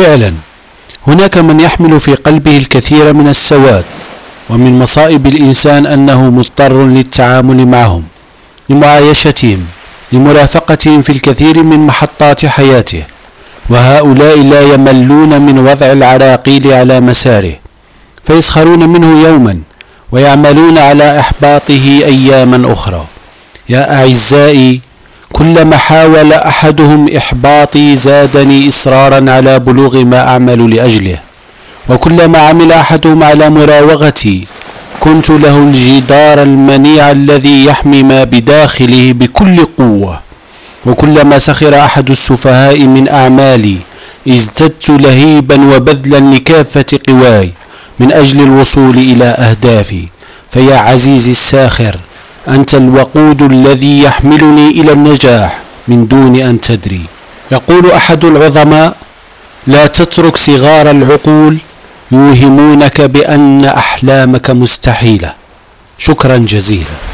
فعلا. هناك من يحمل في قلبه الكثير من السواد ومن مصائب الإنسان أنه مضطر للتعامل معهم لمعايشتهم لمرافقتهم في الكثير من محطات حياته. وهؤلاء لا يملون من وضع العراقيل على مساره فيسخرون منه يوما ويعملون على إحباطه أياما أخرى. يا أعزائي كلما حاول أحدهم إحباطي زادني إصرارا على بلوغ ما أعمل لأجله. وكلما عمل أحدهم على مراوغتي كنت له الجدار المنيع الذي يحمي ما بداخله بكل قوة. وكلما سخر أحد السفهاء من أعمالي ازددت لهيبا وبذلا لكافة قواي من أجل الوصول إلى أهدافي. فيا عزيزي الساخر أنت الوقود الذي يحملني إلى النجاح من دون أن تدري. يقول أحد العظماء لا تترك صغار العقول يوهمونك بأن أحلامك مستحيلة. شكرا جزيلا.